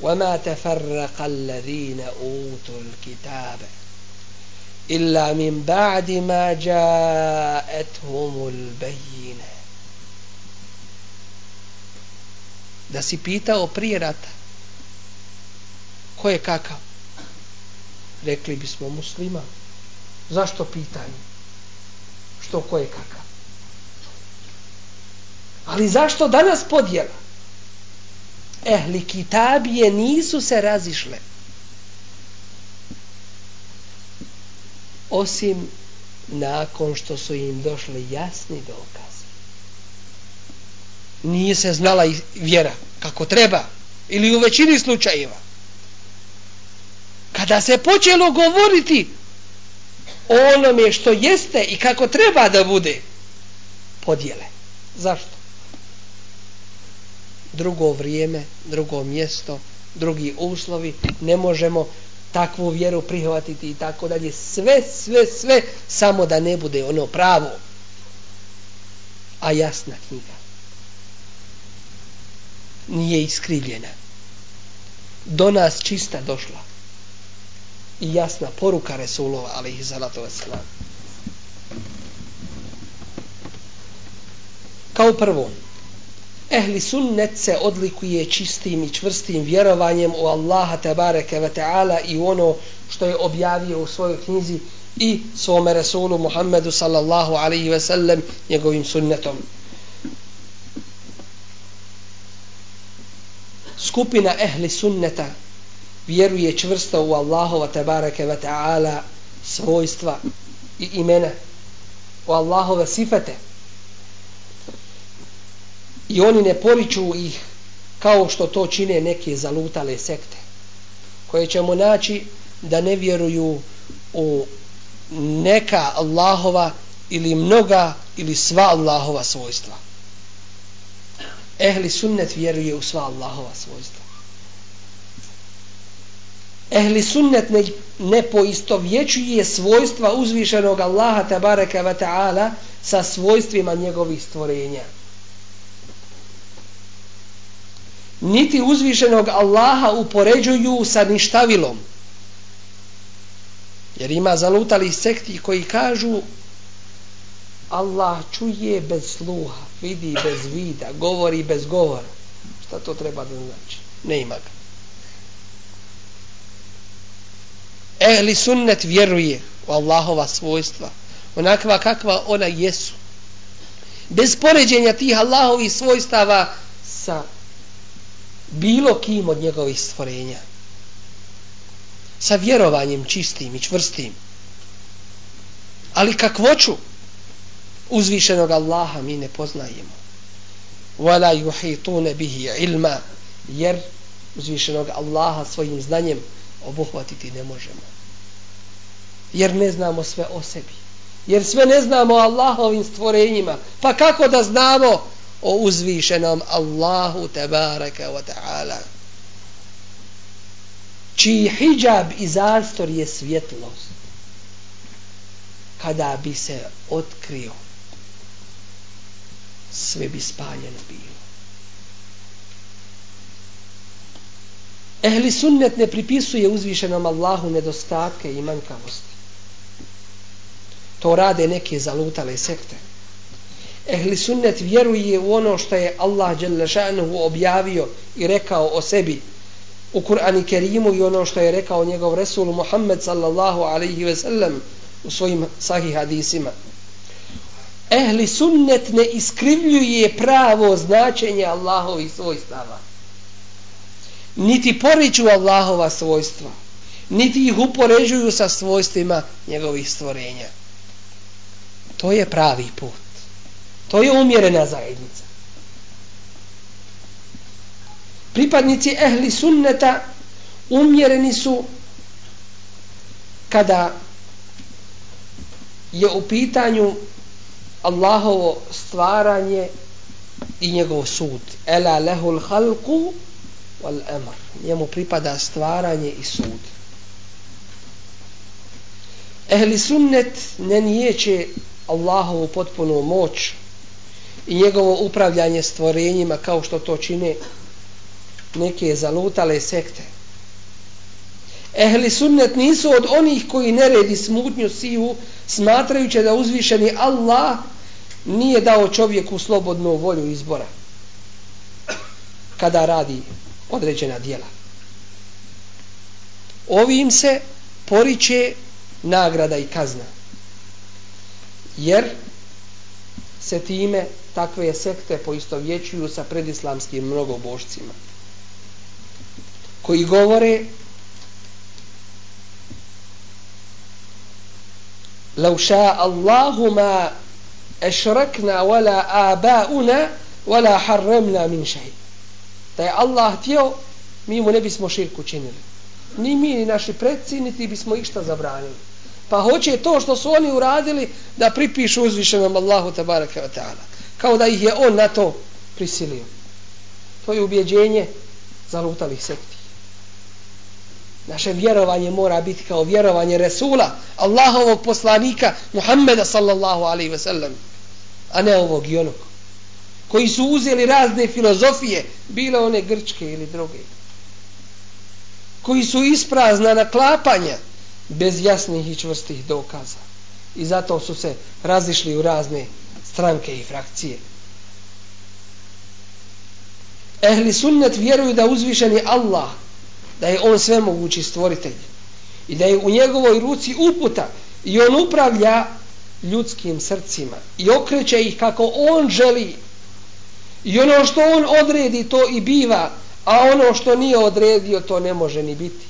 وما تفرق الذين أوتوا الكتاب إلا من بعد ما جاءتهم البينة da si pitao prije rata ko je kakav rekli bismo muslima zašto pitanje što ko je kakav ali zašto danas podjela Ehli kitabije nisu se razišle osim nakon što su im došli jasni dokazi. Nije se znala vjera kako treba ili u većini slučajeva. Kada se počelo govoriti o onome što jeste i kako treba da bude podjele. Zašto? Drugo vrijeme, drugo mjesto, drugi uslovi, ne možemo takvu vjeru prihvatiti i tako dalje. Sve, sve, sve, samo da ne bude ono pravo. A jasna knjiga. Nije iskrivljena. Do nas čista došla. I jasna poruka Resulova, ali ih zalato. Kao prvo, ehli sunnet se odlikuje čistim i čvrstim vjerovanjem u Allaha tabareke ve ta'ala i ono što je objavio u svojoj knjizi i svome Resulu Muhammedu sallallahu alaihi ve sellem njegovim sunnetom. Skupina ehli sunneta vjeruje čvrsto u Allahova tabareke ve ta'ala svojstva i imena u Allahove sifete i oni ne poriču ih kao što to čine neke zalutale sekte koje ćemo naći da ne vjeruju u neka Allahova ili mnoga ili sva Allahova svojstva. Ehli sunnet vjeruje u sva Allahova svojstva. Ehli sunnet ne, ne poisto vječuje svojstva uzvišenog Allaha tabaraka wa ta'ala sa svojstvima njegovih stvorenja. Niti uzvišenog Allaha upoređuju sa ništavilom. Jer ima zalutali sekti koji kažu Allah čuje bez sluha, vidi bez vida, govori bez govora. Šta to treba da znači? Ne ima ga. Ehli sunnet vjeruje u Allahova svojstva, onakva kakva ona jesu. Bez poređenja tih Allahovih svojstava sa bilo kim od njegovih stvorenja. sa vjerovanjem čistim i čvrstim. Ali kakvoću uzvišenog Allaha mi ne poznajemo. Wala يُحِيطُونَ bihi ilma jer uzvišenog Allaha svojim znanjem obuhvatiti ne možemo. Jer ne znamo sve o sebi. Jer sve ne znamo o Allahovim stvorenjima. Pa kako da znamo o uzvišenom Allahu tebareka wa ta'ala? Čiji hijab i zastor je svjetlost. Kada bi se otkrio, sve bi spaljeno bilo. Ehli sunnet ne pripisuje uzvišenom Allahu nedostatke i manjkavosti. To rade neke zalutale sekte. Ehli sunnet vjeruje u ono što je Allah Đelešanuhu objavio i rekao o sebi u Kur'ani Kerimu i ono što je rekao njegov Resul Muhammed sallallahu alaihi ve sellem u svojim sahih hadisima. Ehli sunnet ne iskrivljuje pravo značenje Allahovih svojstava niti poriču Allahova svojstva, niti ih upoređuju sa svojstvima njegovih stvorenja. To je pravi put. To je umjerena zajednica. Pripadnici ehli sunneta umjereni su kada je u pitanju Allahovo stvaranje i njegov sud. Ela lehul halku wal amr njemu pripada stvaranje i sud ehli sunnet ne nijeće Allahovu potpunu moć i njegovo upravljanje stvorenjima kao što to čine neke zalutale sekte ehli sunnet nisu od onih koji neredi smutnju siju smatrajući da uzvišeni Allah nije dao čovjeku slobodnu volju izbora kada radi određena dijela. Ovim se poriče nagrada i kazna. Jer se time takve sekte poistovjećuju sa predislamskim mnogobošcima koji govore لو شاء الله ما أشركنا ولا آباؤنا ولا حرمنا من شيء da je Allah htio, mi mu ne bismo širku činili. Ni mi, ni naši predci, niti bismo išta zabranili. Pa hoće to što su oni uradili da pripišu uzvišenom Allahu tabaraka wa ta'ala. Kao da ih je on na to prisilio. To je ubjeđenje zalutalih sekti. Naše vjerovanje mora biti kao vjerovanje Resula, Allahovog poslanika, Muhammeda sallallahu alaihi ve sellem, a ne ovog i onog koji su uzeli razne filozofije, bile one grčke ili druge, koji su isprazna naklapanja bez jasnih i čvrstih dokaza. I zato su se razišli u razne stranke i frakcije. Ehli sunnet vjeruju da uzvišeni Allah, da je on svemogući stvoritelj i da je u njegovoj ruci uputa i on upravlja ljudskim srcima i okreće ih kako on želi I ono što on odredi to i biva, a ono što nije odredio to ne može ni biti.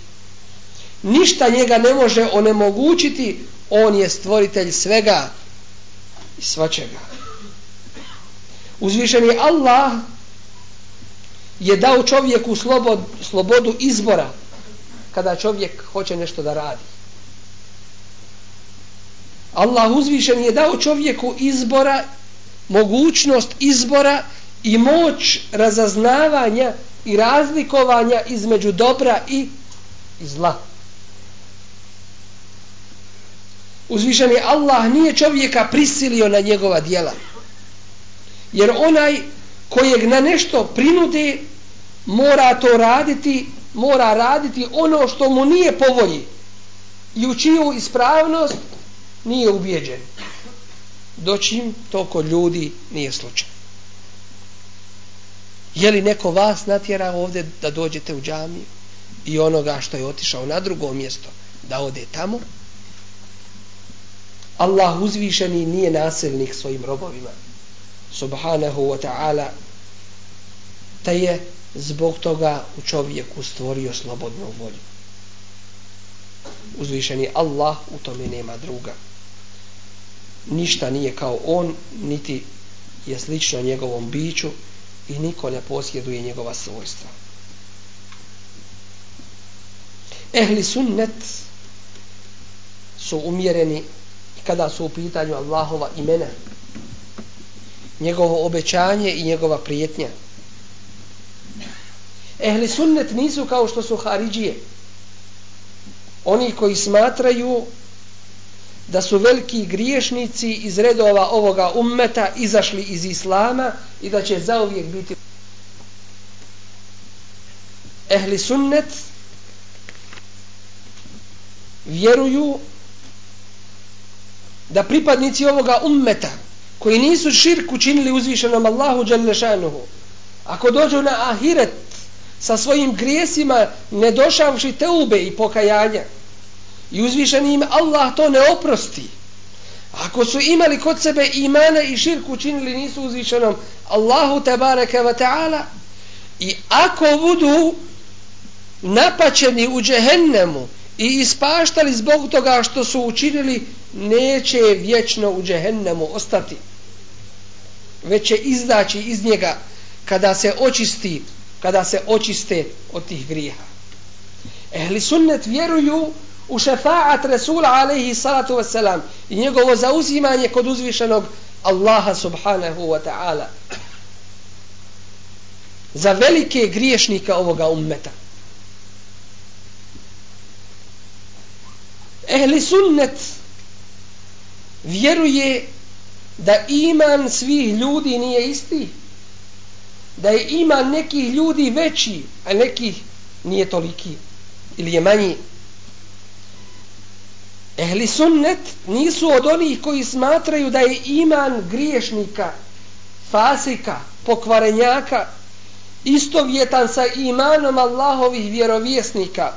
Ništa njega ne može onemogućiti, on je stvoritelj svega i svačega. Uzvišeni Allah je dao čovjeku slobod, slobodu izbora kada čovjek hoće nešto da radi. Allah uzvišen je dao čovjeku izbora, mogućnost izbora i moć razaznavanja i razlikovanja između dobra i zla. Uzvišeni Allah nije čovjeka prisilio na njegova dijela. Jer onaj kojeg na nešto prinude mora to raditi, mora raditi ono što mu nije po volji i u čiju ispravnost nije ubijeđen. Doćim to kod ljudi nije slučaj. Je li neko vas natjera ovdje da dođete u džamiju i onoga što je otišao na drugo mjesto da ode tamo? Allah uzvišeni nije nasilnik svojim robovima. Subhanahu wa ta'ala te je zbog toga u čovjeku stvorio slobodnu volju. uzvišeni Allah u tome nema druga ništa nije kao on niti je slično njegovom biću i niko ne posjeduje njegova svojstva ehli sunnet su umjereni kada su u pitanju Allahova imena njegovo obećanje i njegova prijetnja. Ehli sunnet nisu kao što su haridžije. Oni koji smatraju da su veliki griješnici iz redova ovoga ummeta izašli iz islama i da će zauvijek biti ehli sunnet vjeruju da pripadnici ovoga ummeta koji nisu širk učinili uzvišenom Allahu Đalešanuhu ako dođu na ahiret sa svojim grijesima ne došavši teube i pokajanja i uzvišeni im Allah to ne oprosti ako su imali kod sebe imana i širk učinili nisu uzvišenom Allahu tebareke wa ta'ala i ako budu napačeni u džehennemu i ispaštali zbog toga što su učinili neće vječno u džehennemu ostati. Već će izdaći iz njega kada se očisti kada se očiste od tih grijeha. Ehli sunnet vjeruju u šefaat Resula alaihi salatu wasalam i njegovo zauzimanje kod uzvišenog Allaha subhanahu wa ta'ala za velike griješnika ovoga ummeta. Ehli sunnet vjeruje da iman svih ljudi nije isti da je iman nekih ljudi veći a nekih nije toliki ili je manji. Ehli sunnet nisu od onih koji smatraju da je iman griješnika fasika, pokvarenjaka istovjetan sa imanom Allahovih vjerovjesnika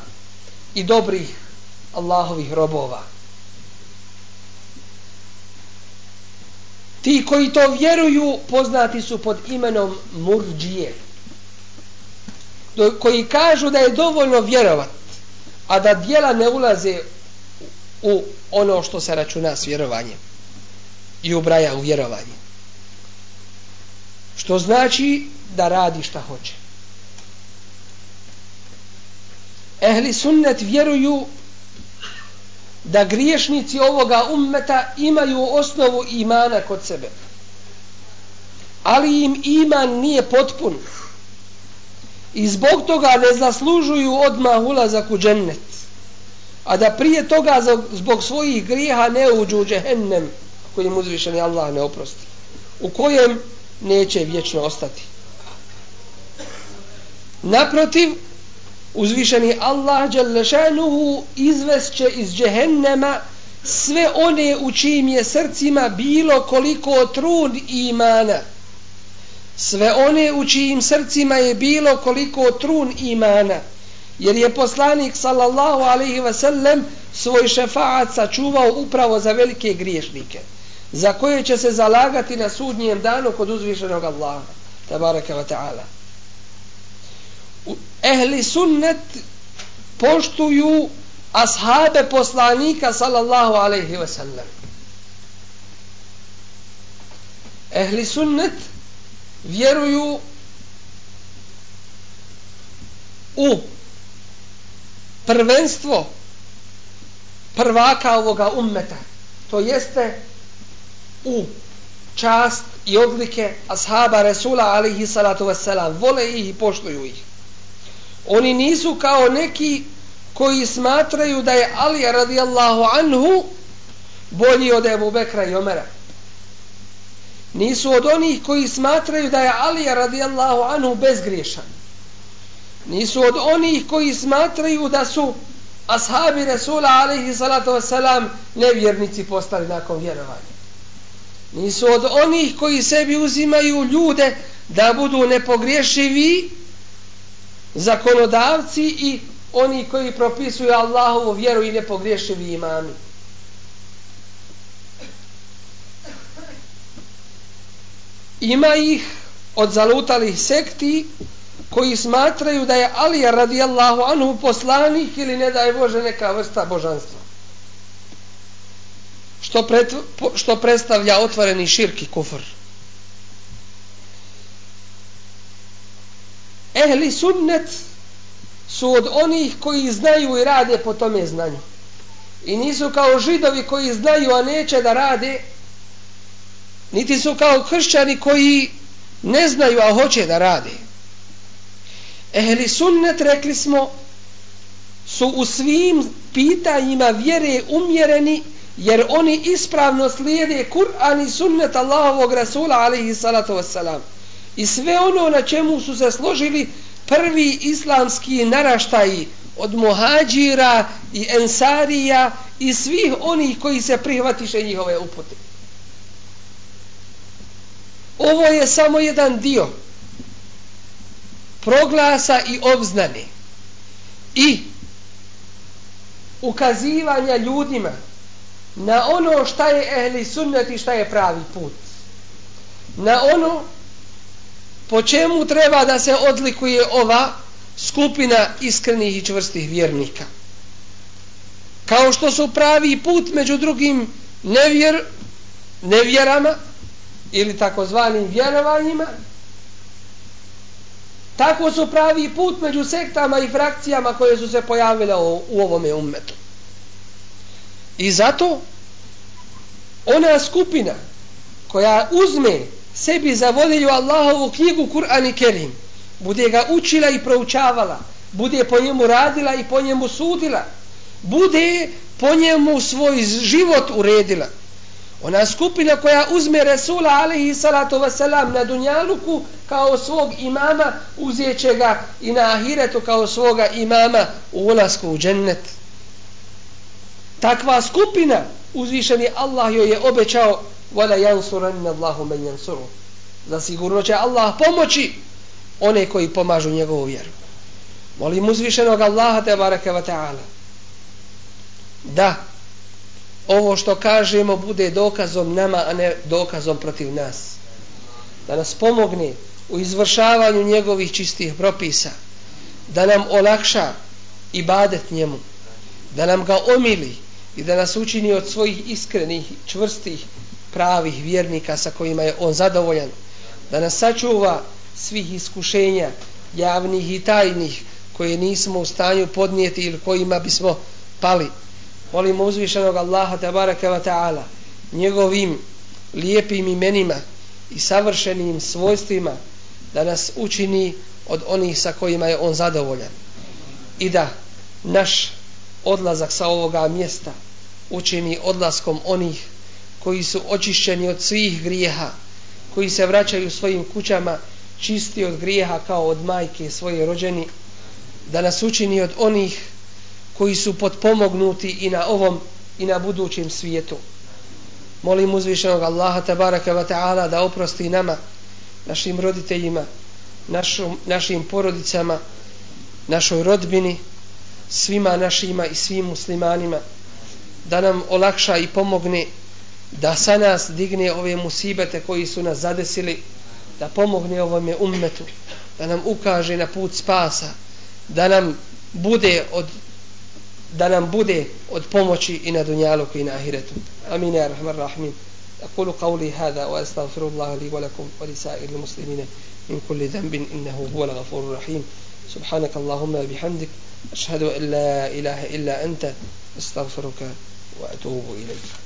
i dobrih. Allahovih robova. Ti koji to vjeruju poznati su pod imenom murđije. Koji kažu da je dovoljno vjerovat, a da dijela ne ulaze u ono što se računa s vjerovanjem i ubraja u vjerovanje. Što znači da radi šta hoće. Ehli sunnet vjeruju da griješnici ovoga ummeta imaju osnovu imana kod sebe. Ali im iman nije potpun. I zbog toga ne zaslužuju odmah ulazak u džennet. A da prije toga zbog svojih grijeha ne uđu u džehennem kojim uzvišeni Allah ne oprosti. U kojem neće vječno ostati. Naprotiv, uzvišeni Allah Đalešanuhu izvesće iz džehennema sve one u čijim je srcima bilo koliko trun imana. Sve one u čijim srcima je bilo koliko trun imana. Jer je poslanik sallallahu alaihi ve sellem svoj šefaat sačuvao upravo za velike griješnike. Za koje će se zalagati na sudnjem danu kod uzvišenog Allaha. Tabaraka wa ta'ala ehli sunnet poštuju ashabe poslanika sallallahu alaihi ve sellem. Ehli sunnet vjeruju u prvenstvo prvaka ovoga ummeta. To jeste u čast i odlike ashaba Resula alaihi salatu wasalam. Vole ih i poštuju ih. Oni nisu kao neki koji smatraju da je Ali radijallahu anhu bolji od Ebu Bekra i Omera. Nisu od onih koji smatraju da je Ali radijallahu anhu bezgriješan. Nisu od onih koji smatraju da su ashabi Resula alaihi salatu wasalam nevjernici postali nakon vjerovanja. Nisu od onih koji sebi uzimaju ljude da budu nepogriješivi zakonodavci i oni koji propisuju Allahovu vjeru i nepogriješivi imami. Ima ih od zalutalih sekti koji smatraju da je Ali radijallahu anhu poslanik ili ne daje Bože neka vrsta božanstva. Što, pret, što predstavlja otvoreni širki kufr. Ehli sunnet su od onih koji znaju i rade po tome znanju. I nisu kao židovi koji znaju, a neće da rade, niti su kao kršćani koji ne znaju, a hoće da rade. Ehli sunnet, rekli smo, su u svim pitanjima vjere umjereni, jer oni ispravno slijede Kur'an i sunnet Allahovog Rasula, alaihi salatu wassalamu. I sve ono na čemu su se složili prvi islamski naraštaji od muhađira i ensarija i svih onih koji se prihvatiše njihove upute. Ovo je samo jedan dio proglasa i obznane i ukazivanja ljudima na ono šta je ehli sunnet i šta je pravi put. Na ono po čemu treba da se odlikuje ova skupina iskrenih i čvrstih vjernika. Kao što su pravi put među drugim nevjer, nevjerama ili takozvanim vjerovanjima, tako su pravi put među sektama i frakcijama koje su se pojavile u, ovome ummetu. I zato ona skupina koja uzme sebi za vodilju Allahovu knjigu Kur'an i Kerim, bude ga učila i proučavala, bude po njemu radila i po njemu sudila, bude po njemu svoj život uredila. Ona skupina koja uzme Resula alaihi salatu wasalam na Dunjaluku kao svog imama, uzjeće ga i na Ahiretu kao svoga imama u ulasku u džennet. Takva skupina uzvišeni Allah joj je obećao wala يَنْصُرَنَّ Allahu man يَنْصُرُ Za sigurno će Allah pomoći one koji pomažu njegovu vjeru. Molim uzvišenog Allaha te bareke ve taala da ovo što kažemo bude dokazom nama, a ne dokazom protiv nas. Da nas pomogne u izvršavanju njegovih čistih propisa. Da nam olakša ibadet njemu. Da nam ga omili i da nas učini od svojih iskrenih, čvrstih, pravih vjernika sa kojima je on zadovoljan. Da nas sačuva svih iskušenja, javnih i tajnih, koje nismo u stanju podnijeti ili kojima bismo pali molimo uzvišenog Allaha tabaraka wa ta'ala njegovim lijepim imenima i savršenim svojstvima da nas učini od onih sa kojima je on zadovoljan i da naš odlazak sa ovoga mjesta učini odlaskom onih koji su očišćeni od svih grijeha koji se vraćaju svojim kućama čisti od grijeha kao od majke svoje rođeni da nas učini od onih koji su potpomognuti i na ovom i na budućem svijetu. Molim uzvišenog Allaha tabaraka wa ta'ala da oprosti nama, našim roditeljima, našom, našim porodicama, našoj rodbini, svima našima i svim muslimanima, da nam olakša i pomogne da sa nas digne ove musibete koji su nas zadesili, da pomogne ovome ummetu, da nam ukaže na put spasa, da nam bude od da nam bude od pomoći i na dunjalu i na ahiretu. Amin ya rahman rahim. أقول قولي هذا وأستغفر الله لي ولكم ولسائر المسلمين من كل ذنب إنه هو الغفور الرحيم سبحانك اللهم بحمدك أشهد أن لا إله إلا أنت أستغفرك وأتوب إليه.